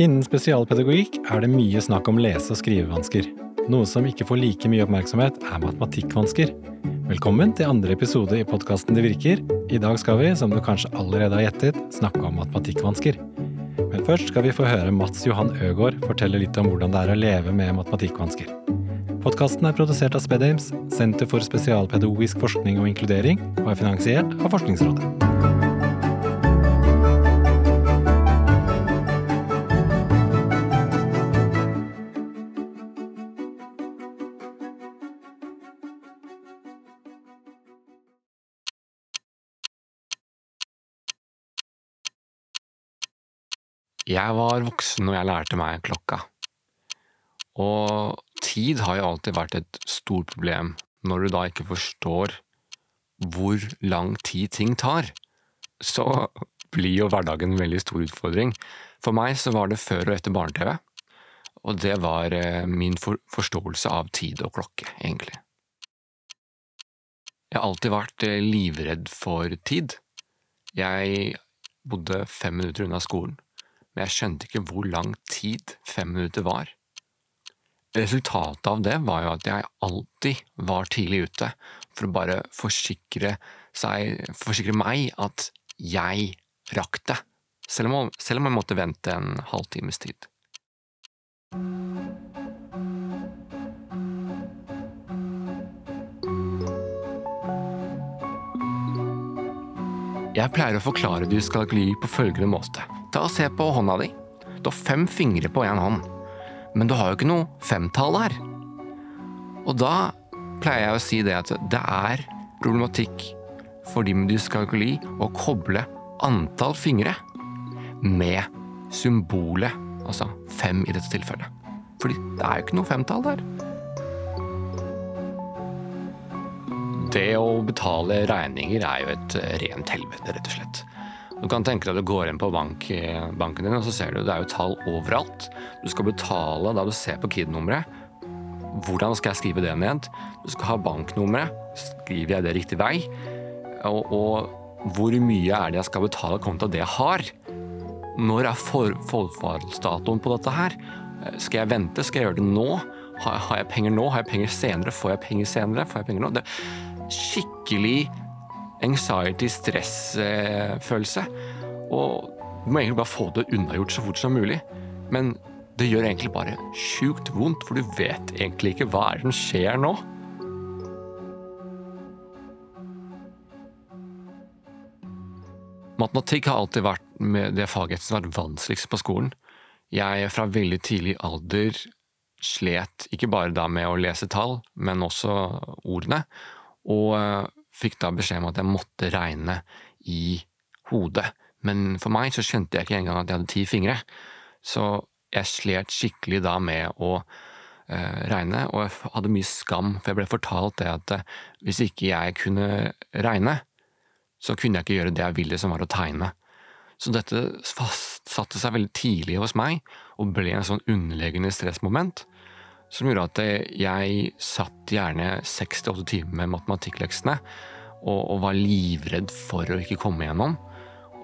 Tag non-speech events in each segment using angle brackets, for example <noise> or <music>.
Innen spesialpedagogikk er det mye snakk om lese- og skrivevansker. Noe som ikke får like mye oppmerksomhet, er matematikkvansker. Velkommen til andre episode i podkasten Det virker. I dag skal vi, som du kanskje allerede har gjettet, snakke om matematikkvansker. Men først skal vi få høre Mats Johan Øgård fortelle litt om hvordan det er å leve med matematikkvansker. Podkasten er produsert av SpedAmes, Senter for spesialpedagogisk forskning og inkludering, og er finansiert av Forskningsrådet. Jeg var voksen når jeg lærte meg klokka. Og tid har jo alltid vært et stort problem når du da ikke forstår hvor lang tid ting tar. Så blir jo hverdagen en veldig stor utfordring. For meg så var det før og etter barne-TV, og det var min min forståelse av tid og klokke, egentlig. Jeg har alltid vært eh, livredd for tid. Jeg bodde fem minutter unna skolen men jeg skjønte ikke hvor lang tid fem minutter var. Resultatet av det var jo at jeg alltid var tidlig ute, for å bare forsikre, seg, forsikre meg at jeg rakk det, selv om, selv om jeg måtte vente en halvtimes tid. Jeg pleier å forklare dyskalkuli på følgende måte. Ta og Se på hånda di. Du har fem fingre på én hånd, men du har jo ikke noe femtall her. Og da pleier jeg å si det at det er problematikk for de med dyskalkuli å koble antall fingre med symbolet, altså fem i dette tilfellet. Fordi det er jo ikke noe femtall der. Det å betale regninger er jo et rent helvete, rett og slett. Du kan tenke deg at du går inn på bank, eh, banken din, og så ser du det er jo tall overalt. Du skal betale da du ser på KID-nummeret. Hvordan skal jeg skrive det ned? Du skal ha banknummeret. Skriver jeg det riktig vei? Og, og hvor mye er det jeg skal betale kontra det jeg har? Når er forfallsdatoen på dette her? Eh, skal jeg vente? Skal jeg gjøre det nå? Har, har jeg penger nå? Har jeg penger senere? Får jeg penger senere? Får jeg penger nå? Det, er skikkelig anxiety, stressfølelse. Og du må egentlig bare få det unnagjort så fort som mulig. Men det gjør egentlig bare sjukt vondt, for du vet egentlig ikke hva er det som skjer nå. Matematikk har alltid vært det faget som har vært vanskeligst på skolen. Jeg fra veldig tidlig alder slet ikke bare da med å lese tall, men også ordene og fikk da beskjed om at jeg måtte regne i hodet. Men for meg så skjønte jeg ikke engang at jeg hadde ti fingre, så jeg slet skikkelig da med å eh, regne, og jeg hadde mye skam, for jeg ble fortalt det at eh, hvis ikke jeg kunne regne, så kunne jeg ikke gjøre det jeg ville, som var å tegne. Så dette fastsatte seg veldig tidlig hos meg, og ble en sånn underliggende stressmoment som gjorde at jeg satt gjerne seks til åtte timer med matematikkleksene og, og, var livredd for å ikke komme igjennom.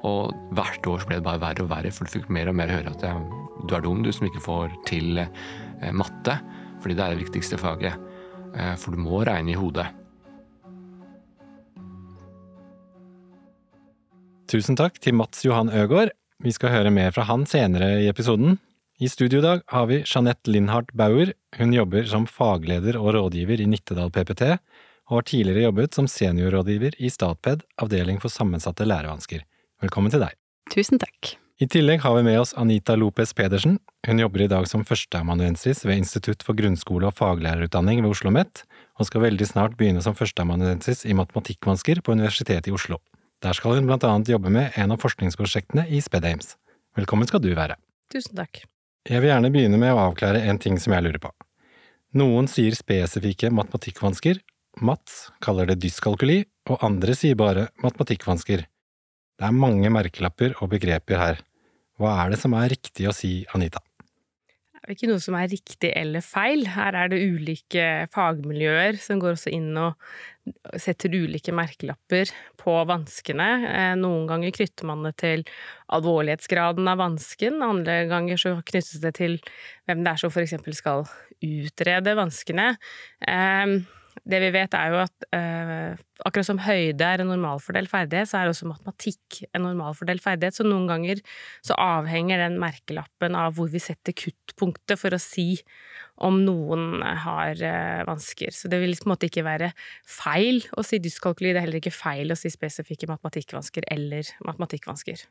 Og hvert år ble det bare verre og verre, for du fikk mer og mer høre at jeg, du er dum, du som ikke får til eh, matte, fordi det er det viktigste faget. Eh, for du må regne i hodet. Tusen takk til Mats Johan Øgård. Vi skal høre mer fra han senere i episoden. I studio i dag har vi Jeanette Lindhardt Bauer. Hun jobber som fagleder og rådgiver i Nittedal PPT, og har tidligere jobbet som seniorrådgiver i Statped, avdeling for sammensatte lærevansker. Velkommen til deg. Tusen takk. I tillegg har vi med oss Anita Lopez Pedersen. Hun jobber i dag som førsteamanuensis ved Institutt for grunnskole- og faglærerutdanning ved Oslo OsloMet, og skal veldig snart begynne som førsteamanuensis i matematikkvansker på Universitetet i Oslo. Der skal hun blant annet jobbe med en av forskningsprosjektene i SpedAmes. Velkommen skal du være. Tusen takk. Jeg vil gjerne begynne med å avklare en ting som jeg lurer på. Noen sier spesifikke matematikkvansker, Mats kaller det dyskalkuli, og andre sier bare matematikkvansker. Det er mange merkelapper og begreper her. Hva er det som er riktig å si, Anita? Det er ikke noe som er riktig eller feil. Her er det ulike fagmiljøer som går også inn og setter ulike merkelapper på vanskene. Eh, noen ganger knytter man det til alvorlighetsgraden av vansken, andre ganger så knyttes det til hvem det er som eksempel skal utrede vanskene. Eh, det vi vet, er jo at eh, akkurat som høyde er en normalfordelt ferdighet, så er også matematikk en normalfordelt ferdighet. Så noen ganger så avhenger den merkelappen av hvor vi setter kuttpunktet for å si om noen har eh, vansker. Så det vil på en måte ikke være feil å si dyskalkuli, det er heller ikke feil å si spesifikke matematikkvansker eller matematikkvansker.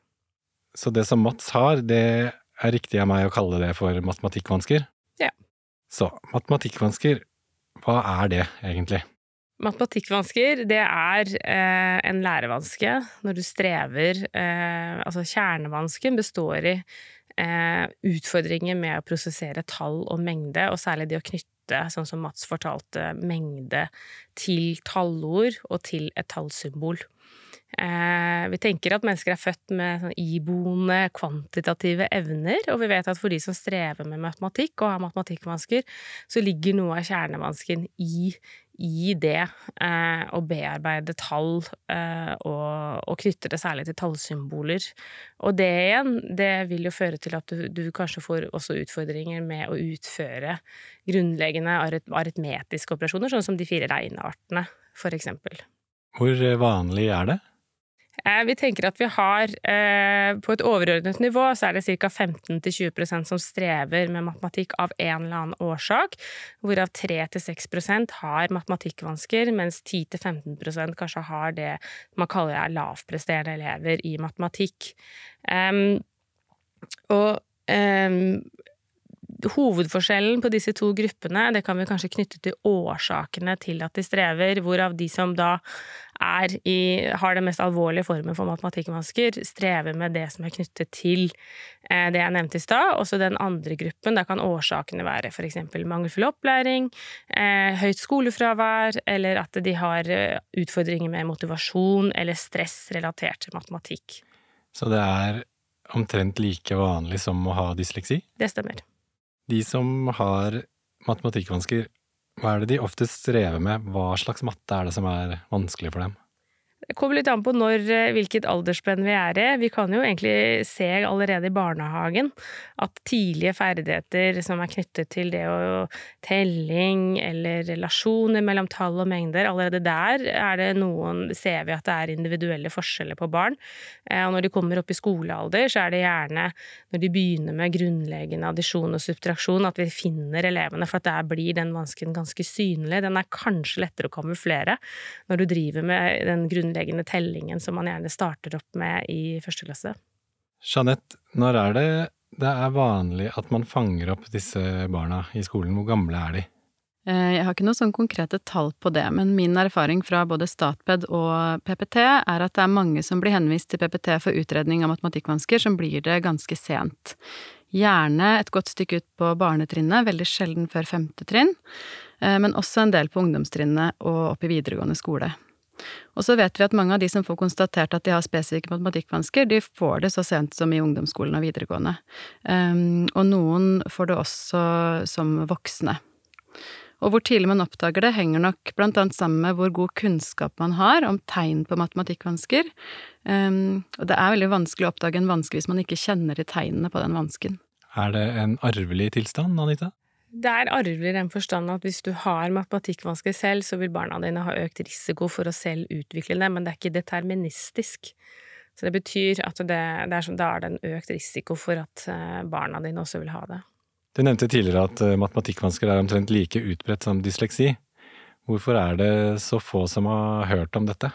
Så det som Mats har, det er riktig av meg å kalle det for matematikkvansker? Ja. Så matematikkvansker, hva er det egentlig? Matematikkvansker, det er eh, en lærevanske når du strever eh, Altså kjernevansken består i eh, utfordringer med å prosessere tall og mengde, og særlig det å knytte, sånn som Mats fortalte, mengde til tallord og til et tallsymbol. Eh, vi tenker at mennesker er født med sånn iboende kvantitative evner, og vi vet at for de som strever med matematikk og har matematikkvansker, så ligger noe av kjernevansken i, i det eh, å bearbeide tall eh, og, og, knytte det særlig til tallsymboler. Og det igjen, det vil jo føre til at du, du kanskje får også utfordringer med å utføre grunnleggende aritmetiske operasjoner, sånn som de fire regneartene, for eksempel. Hvor vanlig er det? Eh, vi tenker at vi har eh, På et overordnet nivå så er det ca. 15-20% som strever med matematikk av en eller annen årsak, hvorav 3-6% har matematikkvansker, mens 10-15% kanskje har det man kaller lavpresterende elever i matematikk. Og hovedforskjellen på disse to gruppene, det kan vi kanskje knytte til årsakene til at de strever, hvorav de som da i, har den mest alvorlige formen for matematikkvansker, strever med det som er knyttet til eh, det jeg nevnte i stad. Også den andre gruppen, da kan årsakene være f.eks. mangelfull opplæring, eh, høyt skolefravær, eller at de har eh, utfordringer med motivasjon eller stress relatert til matematikk. Så det er omtrent like vanlig som å ha dysleksi? Det stemmer. De som har matematikkvansker, hva er det de oftest strever med? Hva slags matte er det som er vanskelig for dem? Det kommer litt an på når, eh, hvilket aldersspenn vi er i. Vi kan jo egentlig se allerede i barnehagen at tidlige ferdigheter som er knyttet til det å telling eller relasjoner mellom tall og mengder, allerede der er det noen, ser vi at det er individuelle forskjeller på barn. Eh, og når de kommer opp i skolealder, så er det gjerne når de begynner med grunnleggende addisjon og subtraksjon, at vi finner elevene, for at der blir den vansken ganske synlig. Den er kanskje lettere å kamuflere når du driver med den grunnleggende grunnleggende tellingen som man gjerne starter opp med i første klasse. Jeanette, når er det det er vanlig at man fanger opp disse barna i skolen? Hvor gamle er de? Eh, jeg har ikke noe sånn konkrete tall på det, men min erfaring fra både Statped og PPT er at det er mange som blir henvist til PPT for utredning av matematikkvansker, som blir det ganske sent. Gjerne et godt stykke ut på barnetrinnet, veldig sjelden før femte trinn, eh, men også en del på ungdomstrinnet og opp i videregående skole. Og så vet vi at mange av de som får konstatert at de har spesifikke matematikkvansker, de får det så sent som i ungdomsskolen og videregående. Um, og noen får det også som voksne. Og hvor tidlig man oppdager det, henger nok blant annet sammen med hvor god kunnskap man har om tegn på matematikkvansker. Um, og det er veldig vanskelig å oppdage en vanske hvis man ikke kjenner til tegnene på den vansken. Er det en arvelig tilstand, Anita? Det er arvelig i den forstand at hvis du har matematikkvansker selv, så vil barna dine ha økt risiko for å selv utvikle det, men det er ikke deterministisk. Så det betyr at det, det er, da er det en økt risiko for at eh, barna dine også vil ha det. Du nevnte tidligere at eh, matematikkvansker er omtrent like utbredt som dysleksi. Hvorfor er det så få som har hørt om dette?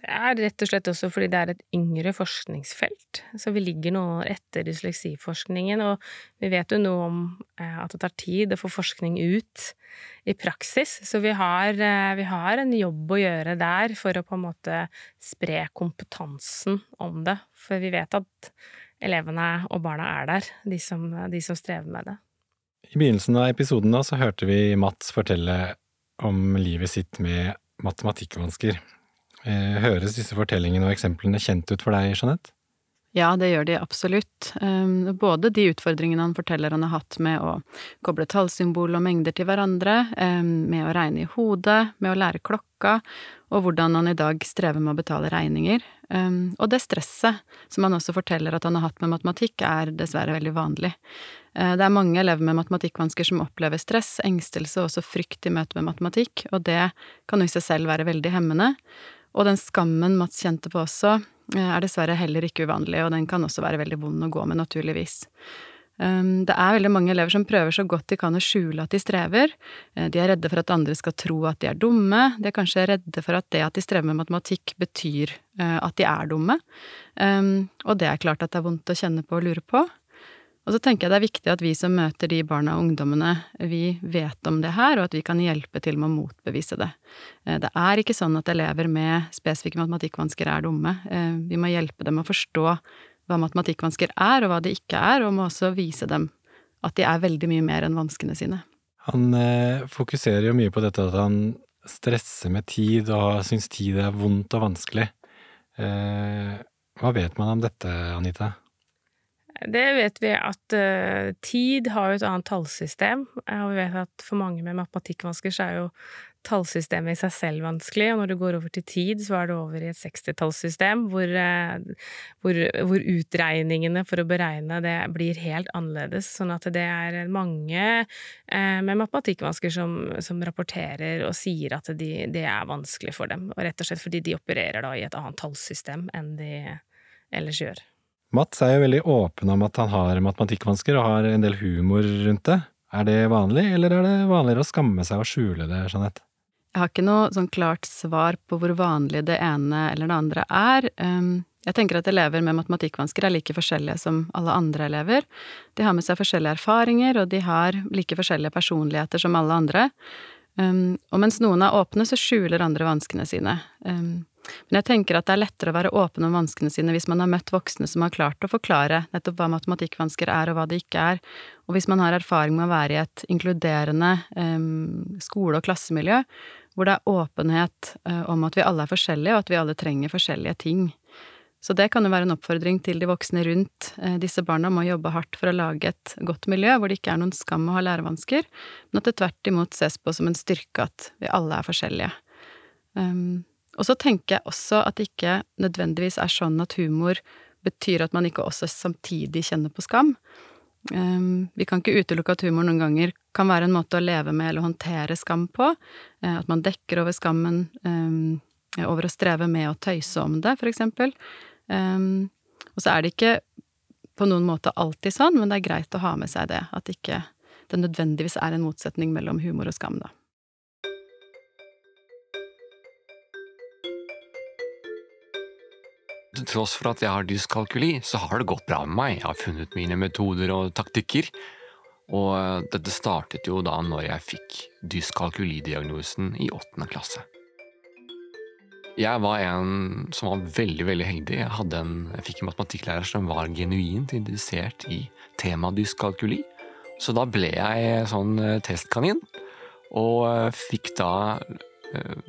Det er rett og slett også fordi det er et yngre forskningsfelt, så vi ligger nå etter dysleksiforskningen, og vi vet jo noe om eh, at det tar tid å få forskning ut i praksis, så vi har, eh, vi har en jobb å gjøre der for å på en måte spre kompetansen om det, for vi vet at elevene og barna er der, de som, de som strever med det. I begynnelsen av episoden da, så hørte vi Mats fortelle om livet sitt med matematikkvansker. Eh, høres disse fortellingene og eksemplene kjent ut for deg, Jeanette? Ja, det gjør de absolutt. Ehm, både de utfordringene han forteller han har hatt med å koble tallsymbol og mengder til hverandre, ehm, med å regne i hodet, med å lære klokka, og hvordan han i dag strever med å betale regninger. Ehm, og det stresset som han også forteller at han har hatt med matematikk, er dessverre veldig vanlig. Eh, det er mange elever med matematikkvansker som opplever stress, engstelse og også frykt i møte med matematikk, og det kan jo i seg selv være veldig hemmende. Og den skammen Mats kjente på også, Eh, er dessverre heller ikke uvanlig, og den kan også være veldig vond å gå med, naturligvis. Um, det er veldig mange elever som prøver så godt de kan å skjule at de strever. Eh, de er redde for at andre skal tro at de er dumme. De er kanskje redde for at det at de strever med matematikk, betyr eh, at de er dumme. Um, og det er klart at det er vondt å kjenne på og lure på. Og så tenker jeg det er viktig at vi som møter de barna og ungdommene, vi vet om det her, og at vi kan hjelpe til med å motbevise det. Eh, det er ikke sånn at elever med spesifikke matematikkvansker er dumme. Eh, vi må hjelpe dem å forstå hva matematikkvansker er, og hva de ikke er, og må også vise dem at de er veldig mye mer enn vanskene sine. Han eh, fokuserer jo mye på dette at han stresser med tid og syns tid er vondt og vanskelig. Hva vet man om dette, Anita? Det vet vi at uh, tid har jo et annet tallsystem, og vi vet at for mange med matematikkvansker så er jo tallsystemet i seg selv vanskelig, og når du går over til tid, så er det over i et 60-tallssystem hvor, uh, hvor, hvor, utregningene for å beregne det blir helt annerledes. Sånn at det er mange med matematikkvansker som, som, rapporterer og sier at de, det er vanskelig for dem, og rett og slett fordi de opererer da i et annet tallsystem enn de ellers gjør. Mats er jo veldig åpen om at han har matematikkvansker og har en del humor rundt det. Er det vanlig, eller er det vanligere å skamme seg og skjule det, Jeanette? Jeg har ikke noe sånn klart svar på hvor vanlig det ene eller det andre er. Um, jeg tenker at elever med matematikkvansker er like forskjellige som alle andre elever. De har med seg forskjellige erfaringer, og de har like forskjellige personligheter som alle andre. Um, og mens noen er åpne, så skjuler andre vanskene sine. Men jeg tenker at det er lettere å være åpen om vanskene sine hvis man har møtt voksne som har klart å forklare nettopp hva matematikkvansker er, og hva det ikke er, og hvis man har erfaring med å være i et inkluderende um, skole- og klassemiljø, hvor det er åpenhet uh, om at vi alle er forskjellige, og at vi alle trenger forskjellige ting. Så det kan jo være en oppfordring til de voksne rundt uh, disse barna om å jobbe hardt for å lage et godt miljø hvor det ikke er noen skam å ha lærevansker, men at det tvert imot ses på som en styrke at vi alle er forskjellige. Um, og så tenker jeg også at det ikke nødvendigvis er sånn at humor betyr at man ikke også samtidig kjenner på skam. Um, vi kan ikke utelukke at humor noen ganger kan være en måte å leve med eller håndtere skam på. Uh, at man dekker over skammen um, over å streve med å tøyse om det, for eksempel. Um, og så er det ikke på noen måte alltid sånn, men det er greit å ha med seg det. At ikke det nødvendigvis er en motsetning mellom humor og skam, da. Til tross for at jeg har dyskalkuli, så har det gått bra med meg. Jeg har funnet mine metoder og taktikker. Og eh, dette startet jo da når jeg fikk dyskalkulidiagnosen i åttende klasse. Jeg var en som var veldig veldig heldig. Jeg, en, jeg fikk en matematikklærer som var genuint interessert i temaet dyskalkuli. Så da ble jeg sånn eh, testkanin, og eh, fikk da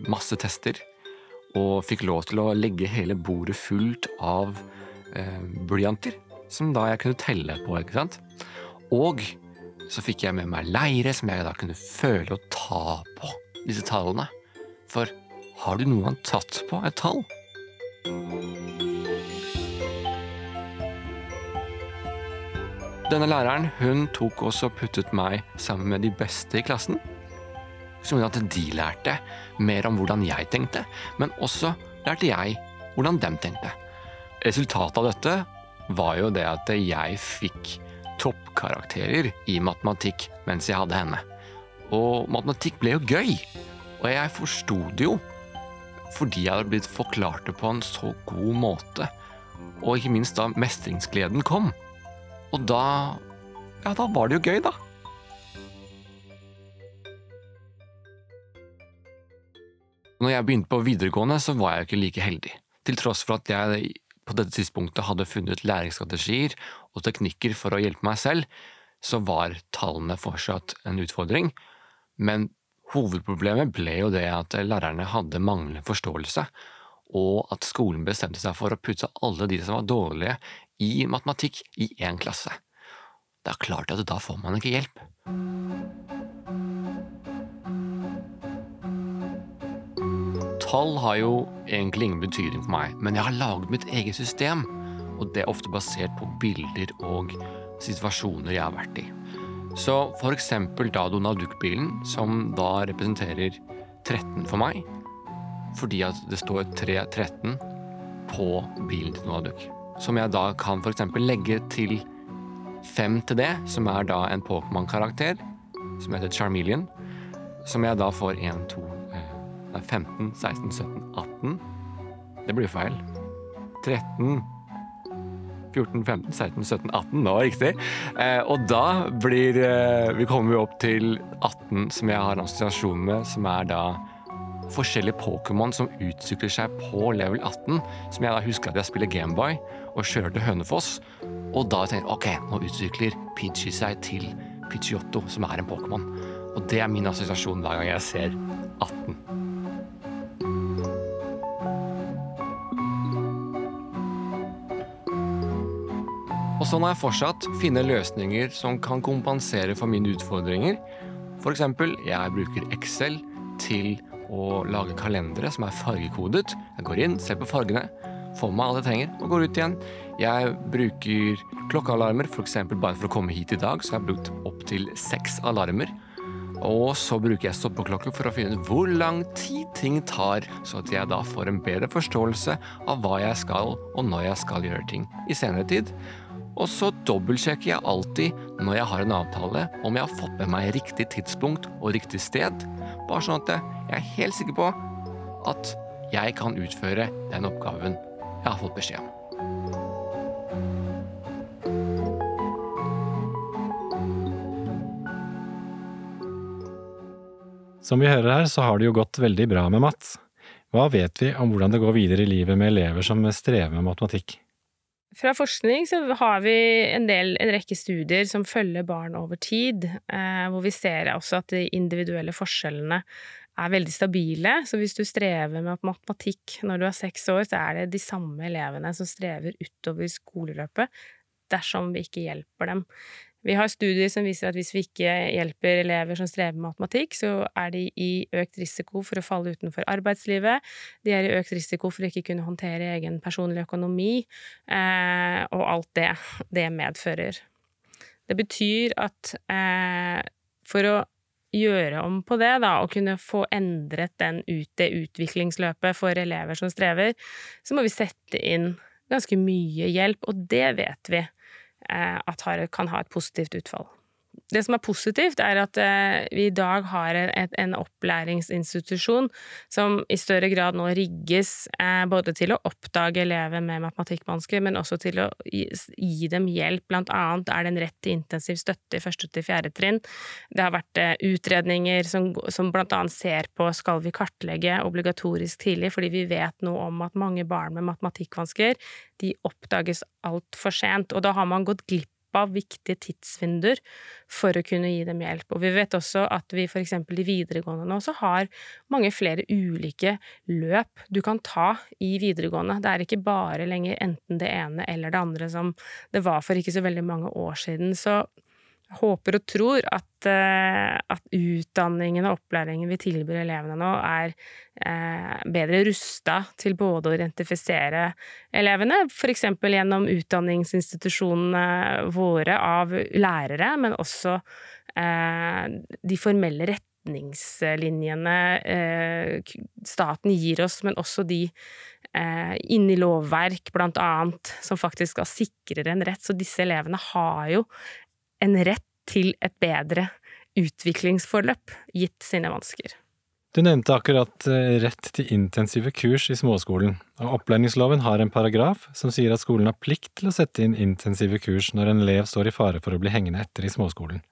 masse tester og fikk lov til å legge hele bordet fullt av eh, blyanter, som da jeg kunne telle på, ikke sant. Og så fikk jeg med meg leire som jeg da kunne føle og ta på disse tallene. For har du noen gang tatt på et tall? Denne læreren hun tok også og puttet meg sammen med de beste i klassen som gjorde at de lærte mer om hvordan jeg tenkte, men også lærte jeg hvordan dem tenkte. Resultatet av dette var jo det at jeg fikk toppkarakterer i matematikk mens jeg hadde henne. Og matematikk ble jo gøy, og jeg forsto det jo fordi jeg hadde blitt forklart det på en så god måte, og ikke minst da mestringsgleden kom. Og da Ja, da var det jo gøy, da. Når jeg begynte på videregående, så var jeg ikke like heldig. Til tross for at jeg på dette tidspunktet hadde funnet læringsstrategier og teknikker for å hjelpe meg selv, så var tallene fortsatt en utfordring. Men hovedproblemet ble jo det at lærerne hadde manglende forståelse, og at skolen bestemte seg for å putte alle de som var dårlige, i matematikk i én klasse. Det er klart at da får man ikke hjelp. Tall har jo egentlig ingen betydning for meg, men jeg har laget mitt eget system, og det er ofte basert på bilder og situasjoner jeg har vært i. Så eksempel da Donald Duck-bilen, som da representerer 13 for meg, fordi at det står 313 på bilen til Donald Duck. Som jeg da kan eksempel legge til 5 til det, som er da en Pokémon-karakter, som heter Charmeleon. Som jeg da får 1, 2, eh, 15, 16, 17, 18 Det blir feil. 13 14, 15, 16, 17, 18 nå, riktig. Eh, og da blir eh, Vi kommer jo opp til 18, som jeg har en assosiasjon med, som er da forskjellige Pokémon som utvikler seg på level 18. Som jeg da husker at jeg spiller Gameboy og kjører til Hønefoss. Og da tenker jeg ok, nå utvikler Pidgey seg til Pidgeotto, som er en Pokémon. Og det er min assosiasjon hver gang jeg ser 18. Og har jeg fortsatt finne løsninger som kan kompensere for mine utfordringer. For eksempel, jeg bruker Excel til å lage kalendere som er fargekodet. Jeg går inn, ser på fargene, får med alt jeg trenger, og går ut igjen. Jeg bruker klokkealarmer, f.eks. bare for å komme hit i dag, så jeg har brukt opptil seks alarmer. Og så bruker jeg stoppeklokke for å finne ut hvor lang tid ting tar, så at jeg da får en bedre forståelse av hva jeg skal, og når jeg skal gjøre ting i senere tid. Og så dobbeltsjekker jeg alltid når jeg har en avtale, om jeg har fått med meg riktig tidspunkt og riktig sted. Bare sånn at jeg er helt sikker på at jeg kan utføre den oppgaven jeg har fått beskjed om. Som vi hører her, så har det jo gått veldig bra med Mats. Hva vet vi om hvordan det går videre i livet med elever som strever med matematikk? Fra forskning så har vi en, del, en rekke studier som følger barn over tid, eh, hvor vi ser også at de individuelle forskjellene er veldig stabile. Så hvis du strever med matematikk når du er seks år, så er det de samme elevene som strever utover skoleløpet, dersom vi ikke hjelper dem. Vi har studier som viser at hvis vi ikke hjelper elever som strever med matematikk, så er de i økt risiko for å falle utenfor arbeidslivet. De er i økt risiko for å ikke kunne håndtere egen personlig økonomi, eh, og alt det det medfører. Det betyr at eh, for å gjøre om på det, da, og kunne få endret den ut, det utviklingsløpet for elever som strever, så må vi sette inn ganske mye hjelp, og det vet vi Eh, har, kan ha et positivt utfall. Det som er positivt, er at eh, vi i dag har en opplæringsinstitusjon som i større grad nå rigges eh, både til å oppdage elever med matematikkvansker, men også til å gi, dem hjelp. Blant annet er det en rett til intensiv støtte i første til fjerde trinn. Det har vært eh, utredninger som, som blant annet ser på skal vi kartlegge obligatorisk tidlig, fordi vi vet noe om at mange barn med matematikkvansker de oppdages altfor sent, og da har man gått glipp av viktige tidsvinduer for å kunne gi dem hjelp. Og vi vet også at vi f.eks. i videregående nå så har mange flere ulike løp du kan ta i videregående. Det er ikke bare lenger enten det ene eller det andre som det var for ikke så veldig mange år siden. Så håper og tror at, uh, at, utdanningen og opplæringen vi tilbyr elevene nå, er uh, bedre rusta til både å identifisere elevene, f.eks. gjennom utdanningsinstitusjonene våre av lærere, men også uh, de formelle retningslinjene staten gir oss, men også de inni lovverk, blant annet, som faktisk skal sikre en rett. Så disse elevene har jo en rett til et bedre utviklingsforløp, gitt sine vansker. Du nevnte akkurat eh, rett til intensive kurs i småskolen, og opplæringsloven har en paragraf som sier at skolen har plikt til å sette inn intensive kurs når en elev står i fare for å bli hengende etter i småskolen.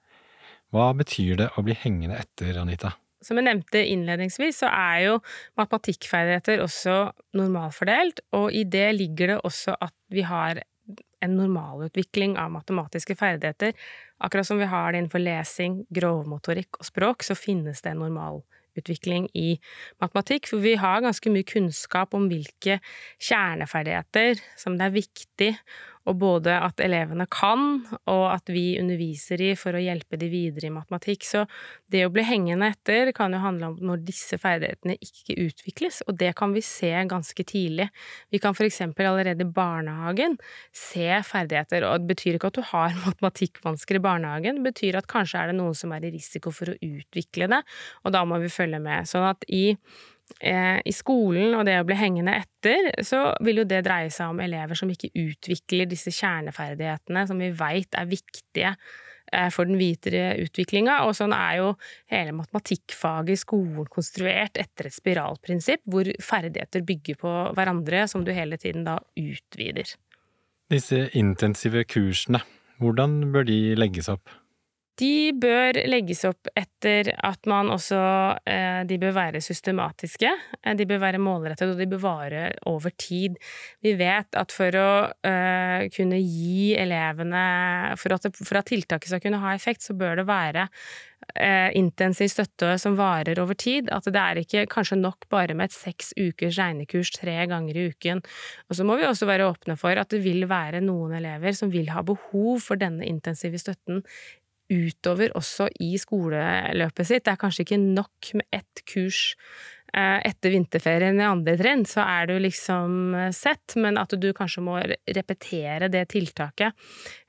Hva betyr det å bli hengende etter, Anita? Som jeg nevnte innledningsvis, så er jo matematikkferdigheter også normalfordelt, og i det ligger det også at vi har en normalutvikling av matematiske ferdigheter. Akkurat som vi har det innenfor lesing, grovmotorikk og språk, så finnes det en normalutvikling i matematikk. For vi har ganske mye kunnskap om hvilke kjerneferdigheter som det er viktig og både at elevene kan, og at vi underviser i for å hjelpe de videre i matematikk. Så det å bli hengende etter kan jo handle om når disse ferdighetene ikke utvikles, og det kan vi se ganske tidlig. Vi kan eksempel allerede i barnehagen se ferdigheter, og det betyr ikke at du har <laughs> matematikkvansker i barnehagen, det betyr at kanskje er det noen som er i risiko for å utvikle det, og da må vi følge med. Sånn at i i skolen og det å bli hengende etter, så vil jo det dreie seg om elever som ikke utvikler disse kjerneferdighetene som vi veit er viktige eh, for den videre utviklinga. Og sånn er jo hele matematikkfaget i skolen konstruert etter et spiralprinsipp, hvor ferdigheter bygger på hverandre, som du hele tiden da utvider. Disse intensive kursene, hvordan bør de legges opp? De bør legges opp etter at man også eh, De bør være systematiske, eh, de bør være målrettede, og de bør vare over tid. Vi vet at for å uh, kunne gi elevene for at, for at, tiltaket skal kunne ha effekt, så bør det være intensiv støtte som varer over tid. At det er ikke kanskje nok bare med et seks ukers regnekurs tre ganger i uken. Og så må vi også være åpne for at det vil være noen elever som vil ha behov for denne intensive støtten utover også i skoleløpet sitt. Det er kanskje ikke nok med ett kurs eh, etter vinterferien i andre trinn, så er du liksom sett, men at du kanskje må repetere det tiltaket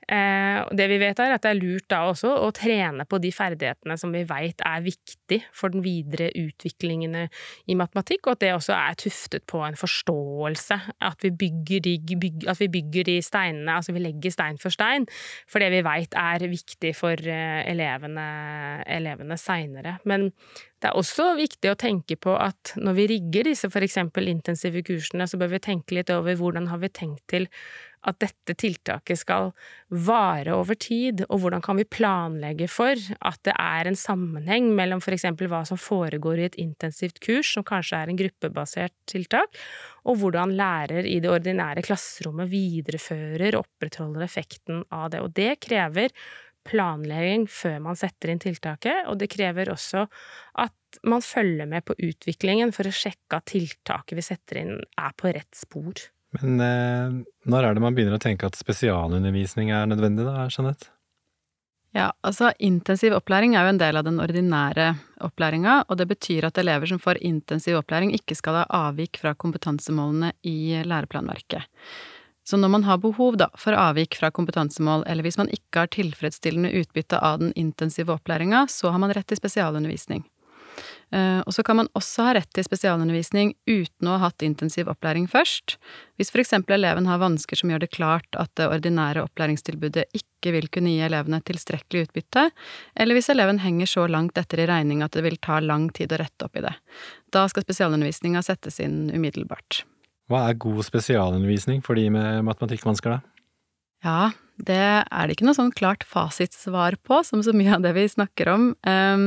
Eh, det vi vet er at det er lurt da også å trene på de ferdighetene som vi veit er viktig for den videre utviklingen i matematikk, og at det også er tuftet på en forståelse. At vi bygger de, bygg, at vi bygger de steinene, altså vi legger stein for stein, for det vi veit er viktig for eh, elevene, elevene seinere. Men det er også viktig å tenke på at når vi rigger disse eksempel intensive kursene, så bør vi tenke litt over hvordan har vi tenkt til at dette tiltaket skal vare over tid, og hvordan kan vi planlegge for at det er en sammenheng mellom eksempel hva som foregår i et intensivt kurs, som kanskje er en gruppebasert tiltak, og hvordan lærer i det ordinære klasserommet viderefører og opprettholder effekten av det. Og det krever planlegging før man setter inn tiltaket, og det krever også at man følger med på utviklingen for å sjekke at tiltaket vi setter inn, er på rett spor. Men eh, når er det man begynner å tenke at spesialundervisning er nødvendig, da, Jeanette? Ja, altså intensiv opplæring er jo en del av den ordinære opplæringa, og det betyr at elever som får intensiv opplæring, ikke skal ha avvik fra kompetansemålene i læreplanverket. Så når man har behov da, for avvik fra kompetansemål, eller hvis man ikke har tilfredsstillende utbytte av den intensive opplæringa, så har man rett til spesialundervisning. Eh, og så kan man også ha rett til spesialundervisning uten å ha hatt intensiv opplæring først. Hvis for eksempel eleven har vansker som gjør det klart at det ordinære opplæringstilbudet ikke vil kunne gi elevene tilstrekkelig utbytte, eller hvis eleven henger så langt etter i regning at det vil ta lang tid å rette opp i det. Da skal spesialundervisninga settes inn umiddelbart. Hva er god spesialundervisning for de med matematikkvansker, da? Ja, det er det ikke noe sånn klart fasitsvar på, som så mye av det vi snakker om. Um,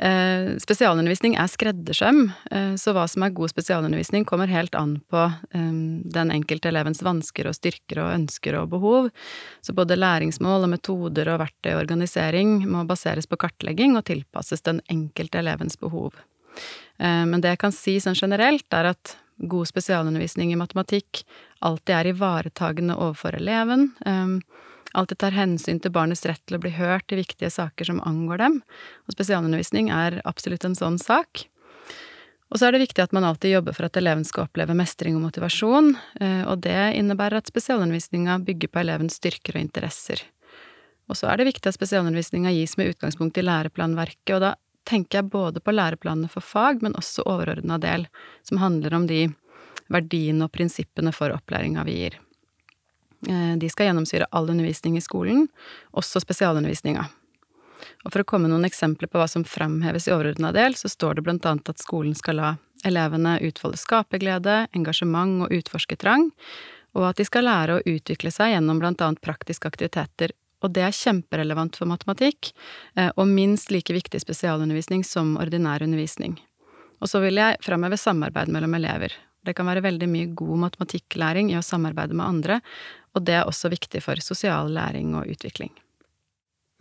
uh, spesialundervisning er skreddersøm, uh, så hva som er god spesialundervisning kommer helt an på um, den enkelte elevens vansker og styrker og ønsker og behov. Så både læringsmål og metoder og verktøy og organisering må baseres på kartlegging og tilpasses den enkelte elevens behov. Uh, men det jeg kan si sånn generelt, er at god spesialundervisning i matematikk alltid er ivaretagende overfor eleven, alltid tar hensyn til barnets rett til å bli hørt i viktige saker som angår dem, og spesialundervisning er absolutt en sånn sak. Og så er det viktig at man alltid jobber for at eleven skal oppleve mestring og motivasjon, eh, og det innebærer at spesialundervisninga bygger på elevens styrker og interesser. Og så er det viktig at spesialundervisninga gis med utgangspunkt i læreplanverket, og da tenker jeg både på læreplanene for fag, men også overordna del, som handler om de verdiene og prinsippene for opplæringa vi gir. Eh, de skal gjennomsyre all undervisning i skolen, også spesialundervisninga. Og for å komme noen eksempler på hva som framheves i overordna del, så står det blant annet at skolen skal la elevene utfolde skaperglede, engasjement og utforskertrang, og at de skal lære å utvikle seg gjennom blant annet praktiske aktiviteter og det er kjemperelevant for matematikk, eh, og minst like viktig spesialundervisning som ordinær undervisning. Og så vil jeg framheve samarbeid mellom elever. Det kan være veldig mye god matematikklæring i å samarbeide med andre, og det er også viktig for sosial læring og utvikling.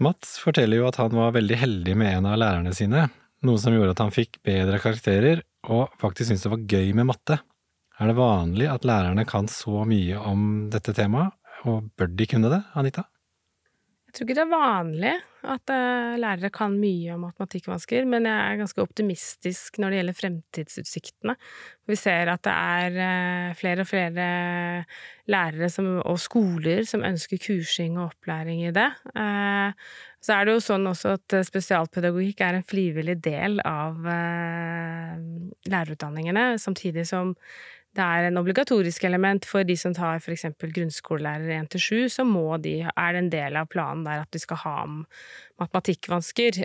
Mats forteller jo at han var veldig heldig med en av lærerne sine, noe som gjorde at han fikk bedre karakterer og faktisk syntes det var gøy med matte. Er det vanlig at lærerne kan så mye om dette temaet, og bør de kunne det, Anita? Jeg tror ikke det er vanlig at uh, lærere kan mye om matematikkvansker, men jeg er ganske optimistisk når det gjelder fremtidsutsiktene. Vi ser at det er uh, flere og flere lærere som, og skoler som ønsker kursing og opplæring i det. Uh, så er det jo sånn også at spesialpedagogikk er en frivillig del av lærerutdanningene, samtidig som det er en obligatorisk element for de som tar f.eks. grunnskolelærer 1 7, så må de, er det en del av planen der at de skal ha matematikkvansker.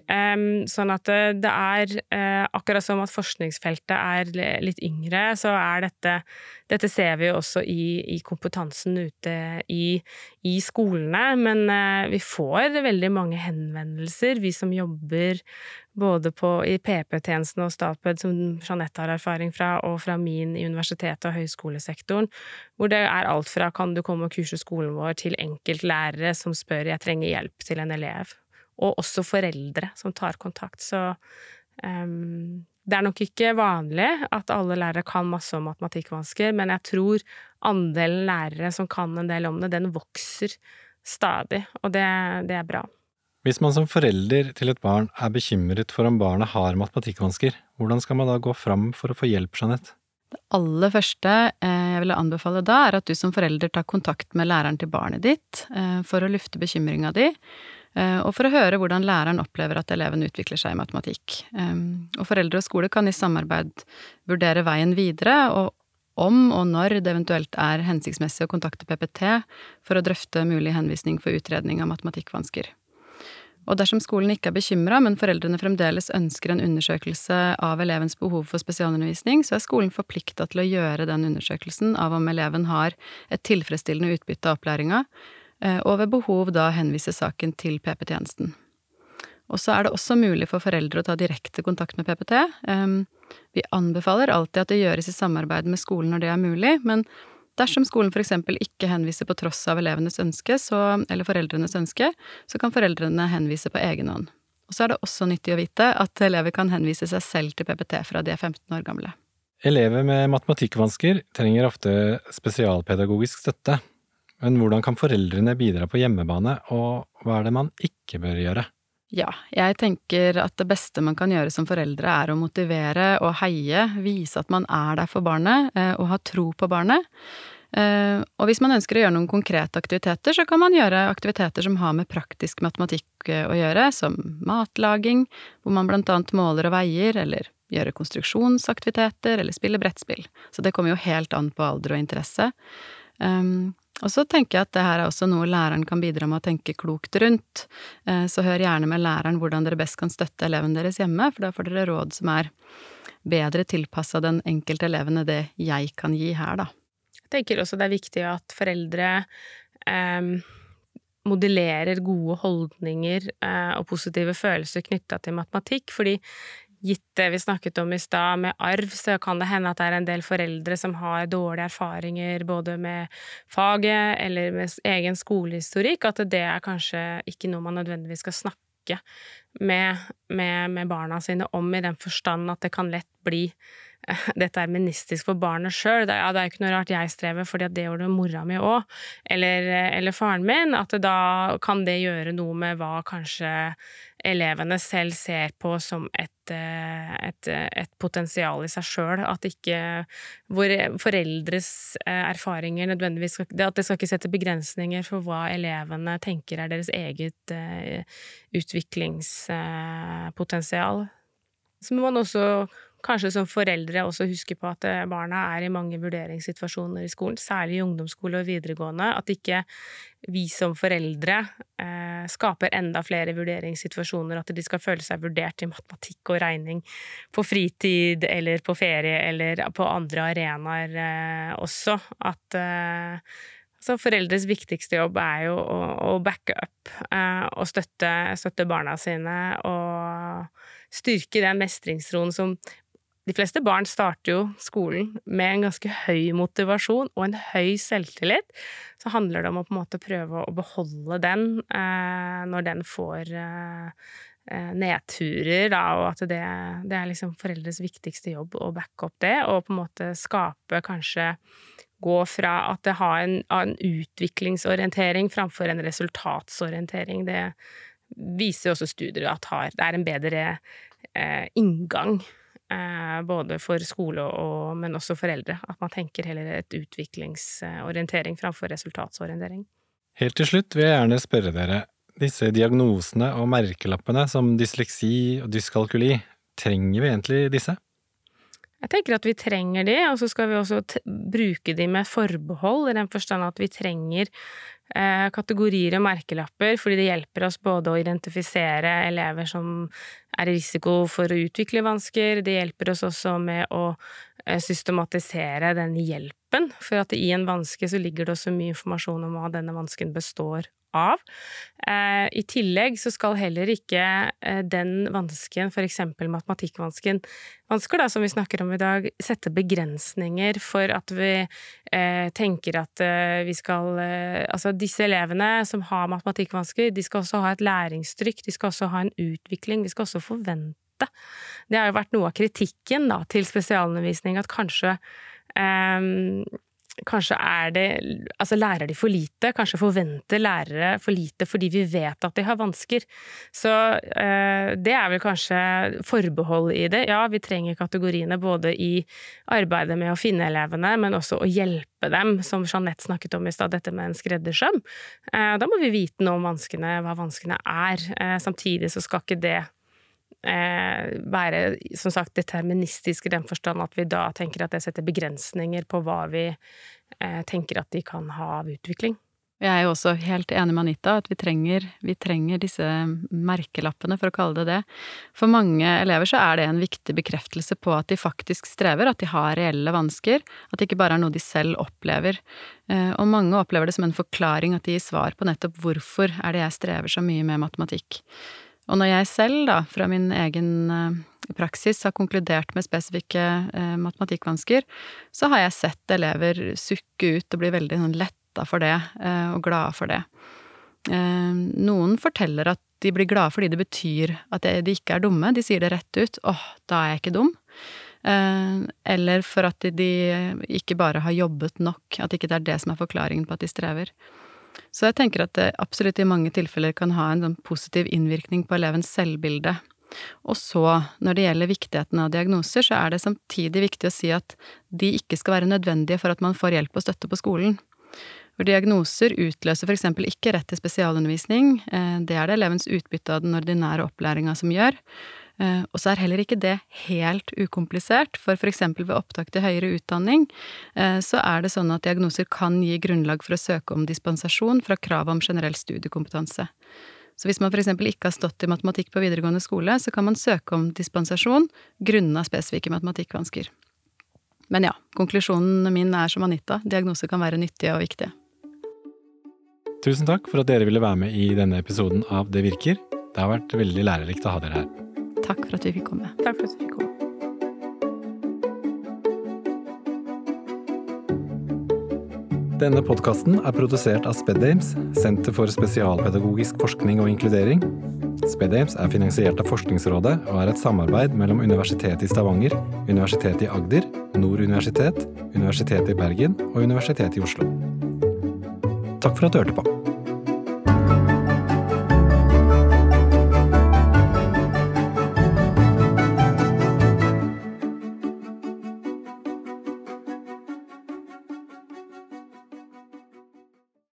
Sånn at eh, det er, eh, akkurat som at forskningsfeltet er litt yngre, så er dette Dette ser vi jo også i, i kompetansen ute i, i, skolene, men eh, vi får veldig mange henvendelser, vi som jobber både på, i PP-tjenesten og Statped, som Jeanette har erfaring fra, og fra min i universitetet og høyskolesektoren, hvor det er alt fra kan du komme og kurse skolen vår, til enkeltlærere som spør jeg trenger hjelp til en elev og også foreldre som tar kontakt. Så um, det er nok ikke vanlig at alle lærere kan masse om matematikkvansker, men jeg tror andelen lærere som kan en del om det, den vokser stadig, og det, det er bra. Hvis man som forelder til et barn er bekymret for om barnet har matematikkvansker, hvordan skal man da gå fram for å få hjelp, Jeanette? Det aller første eh, jeg ville anbefale da, er at du som forelder tar kontakt med læreren til barnet ditt eh, for å lufte bekymringa di, Eh, og for å høre hvordan læreren opplever at eleven utvikler seg i matematikk. Og foreldre og skole kan i samarbeid vurdere veien videre, og om og når det eventuelt er hensiktsmessig å kontakte PPT for å drøfte mulig henvisning for utredning av matematikkvansker. Og dersom skolen ikke er bekymra, men foreldrene fremdeles ønsker en undersøkelse av elevens behov for spesialundervisning, så er skolen forplikta til å gjøre den undersøkelsen av om eleven har et tilfredsstillende utbytte av opplæringa, Eh, og ved behov da henvise saken til PP-tjenesten. Og så er det også mulig for foreldre å ta direkte kontakt med PPT. Vi anbefaler alltid at det gjøres i samarbeid med skolen når det er mulig, men dersom skolen eksempel ikke henviser på tross av elevenes ønske, så, eller foreldrenes ønske, så kan foreldrene henvise på egen hånd. Og så er det også nyttig å vite at elever kan henvise seg selv til PPT fra de er 15 år gamle. Elever med matematikkvansker trenger ofte spesialpedagogisk støtte. Men hvordan kan foreldrene bidra på hjemmebane, og hva er det man ikke bør gjøre? Ja, jeg tenker at det beste man kan gjøre som foreldre er å motivere og heie, vise at man er der for barnet, eh, og ha tro på barnet. Eh, og hvis man ønsker å gjøre noen konkrete aktiviteter, så kan man gjøre aktiviteter som har med praktisk matematikk eh, å gjøre, som matlaging, hvor man blant annet måler og veier, eller gjøre konstruksjonsaktiviteter, eller spille brettspill. Så det kommer jo helt an på alder og interesse. Um, og så tenker jeg at det her er også noe læreren kan bidra med å tenke klokt rundt. Eh, så hør gjerne med læreren hvordan dere best kan støtte eleven deres hjemme, for da får dere råd som er bedre tilpassa den enkelte eleven enn det jeg kan gi her, da. Jeg tenker også det er viktig at foreldre eh, modellerer gode holdninger eh, og positive følelser knytta til matematikk, fordi gitt det vi snakket om i stad, med arv, så kan det hende at det er en del foreldre som har dårlige erfaringer både med faget eller med egen skolehistorikk, at det er kanskje ikke noe man nødvendigvis skal snakke med, med, med barna sine om, i den forstand at det kan lett bli <laughs> deterministisk for barnet sjøl. Det, ja, det er ikke noe rart jeg strever, fordi det gjorde mora mi òg, eller, eller, faren min. At da kan det gjøre noe med hva kanskje elevene selv ser på som et, eh, et, et potensial i seg sjøl. At ikke hvor foreldres eh, erfaringer nødvendigvis skal At det skal ikke sette begrensninger for hva elevene tenker er deres eget utviklingspotensial. Så må man også kanskje som foreldre også huske på at eh, barna er i mange vurderingssituasjoner i skolen, særlig i ungdomsskole og videregående, at ikke vi som foreldre eh, skaper enda flere vurderingssituasjoner, at de skal føle seg vurdert i matematikk og regning på fritid eller på ferie eller på andre arenaer eh, også. At eh, så foreldres viktigste jobb er jo å, å backe up eh, og støtte, støtte barna sine og styrke den mestringstroen som de fleste barn starter jo skolen med en ganske høy motivasjon og en høy selvtillit. Så handler det om å på en måte prøve å beholde den eh, når den får eh, eh, nedturer, da, og at det, det, er liksom foreldres viktigste jobb å backe opp det, og på en måte skape kanskje gå fra at det har en, en utviklingsorientering framfor en resultatsorientering. Det viser også studier at har, det er en bedre eh, inngang. Eh, både for skole og, men også foreldre. At man tenker heller et utviklingsorientering framfor resultatsorientering. Helt til slutt vil jeg gjerne spørre dere, disse diagnosene og merkelappene som dysleksi og dyskalkuli, trenger vi egentlig disse? Jeg tenker at vi trenger de, og så skal vi også bruke de med forbehold, i den forstand at vi trenger eh, kategorier og merkelapper, fordi det hjelper oss både å identifisere elever som er det risiko for å utvikle vansker, det hjelper oss også med å eh, systematisere den hjelpen, for at i en vanske så ligger det også mye informasjon om hva denne vansken består av. Eh, I tillegg så skal heller ikke eh, den vansken, eksempel matematikkvansken, vansker da, som vi snakker om i dag, sette begrensninger for at vi eh, tenker at eh, vi skal eh, Altså disse elevene som har matematikkvansker, de skal også ha et læringstrykk, de skal også ha en utvikling, vi skal også forvente det har jo vært noe av kritikken da, til spesialundervisning, at kanskje eh, Kanskje er det Altså lærer de for lite? Kanskje forventer lærere for lite fordi vi vet at de har vansker? Så eh, det er vel kanskje forbehold i det. Ja, vi trenger kategoriene både i arbeidet med å finne elevene, men også å hjelpe dem, som Jeanette snakket om i stad, dette med en skreddersøm. Eh, da må vi vite noe om vanskene, hva vanskene er. Eh, samtidig så skal ikke det være som sagt deterministisk i den forstand at vi da tenker at det setter begrensninger på hva vi eh, tenker at de kan ha av utvikling. Jeg er jo også helt enig med Anita at vi trenger, vi trenger, disse merkelappene, for å kalle det det. For mange elever så er det en viktig bekreftelse på at de faktisk strever, at de har reelle vansker, at det ikke bare er noe de selv opplever. Eh, og mange opplever det som en forklaring at de gir svar på nettopp hvorfor er det jeg strever så mye med matematikk. Og når jeg selv, da, fra min egen eh, praksis, har konkludert med spesifikke eh, matematikkvansker, så har jeg sett elever sukke ut og bli veldig sånn letta for det, eh, og glade for det. Eh, noen forteller at de blir glade fordi det betyr at de ikke er dumme, de sier det rett ut 'åh, da er jeg ikke dum'. Eh, eller for at de ikke bare har jobbet nok, at ikke det er det som er forklaringen på at de strever. Så jeg tenker at det absolutt i mange tilfeller kan ha en sånn positiv innvirkning på elevens selvbilde. Og så, når det gjelder viktigheten av diagnoser, så er det samtidig viktig å si at de ikke skal være nødvendige for at man får hjelp og støtte på skolen. For diagnoser utløser eksempel ikke rett til spesialundervisning, eh, det er det elevens utbytte av den ordinære opplæringa som gjør. Eh, og så er heller ikke det helt ukomplisert, for eksempel ved opptak til høyere utdanning, eh, så er det sånn at diagnoser kan gi grunnlag for å søke om dispensasjon fra kravet om generell studiekompetanse. Så hvis man eksempel ikke har stått i matematikk på videregående skole, så kan man søke om dispensasjon grunnet spesifikke matematikkvansker. Men ja, konklusjonen min er som Anita, diagnoser kan være nyttige og viktige. Tusen takk for at dere ville være med i denne episoden av Det virker. Det har vært veldig lærerikt å ha dere her. Takk for at vi fikk komme. Takk for at vi fikk komme. Denne podkasten er produsert av SpedAmes, Senter for spesialpedagogisk forskning og inkludering. SpedAmes er finansiert av Forskningsrådet og er et samarbeid mellom Universitetet i Stavanger, Universitetet i Agder, Nord universitet, Universitetet i Bergen og Universitetet i Oslo. Takk for at du hørte på.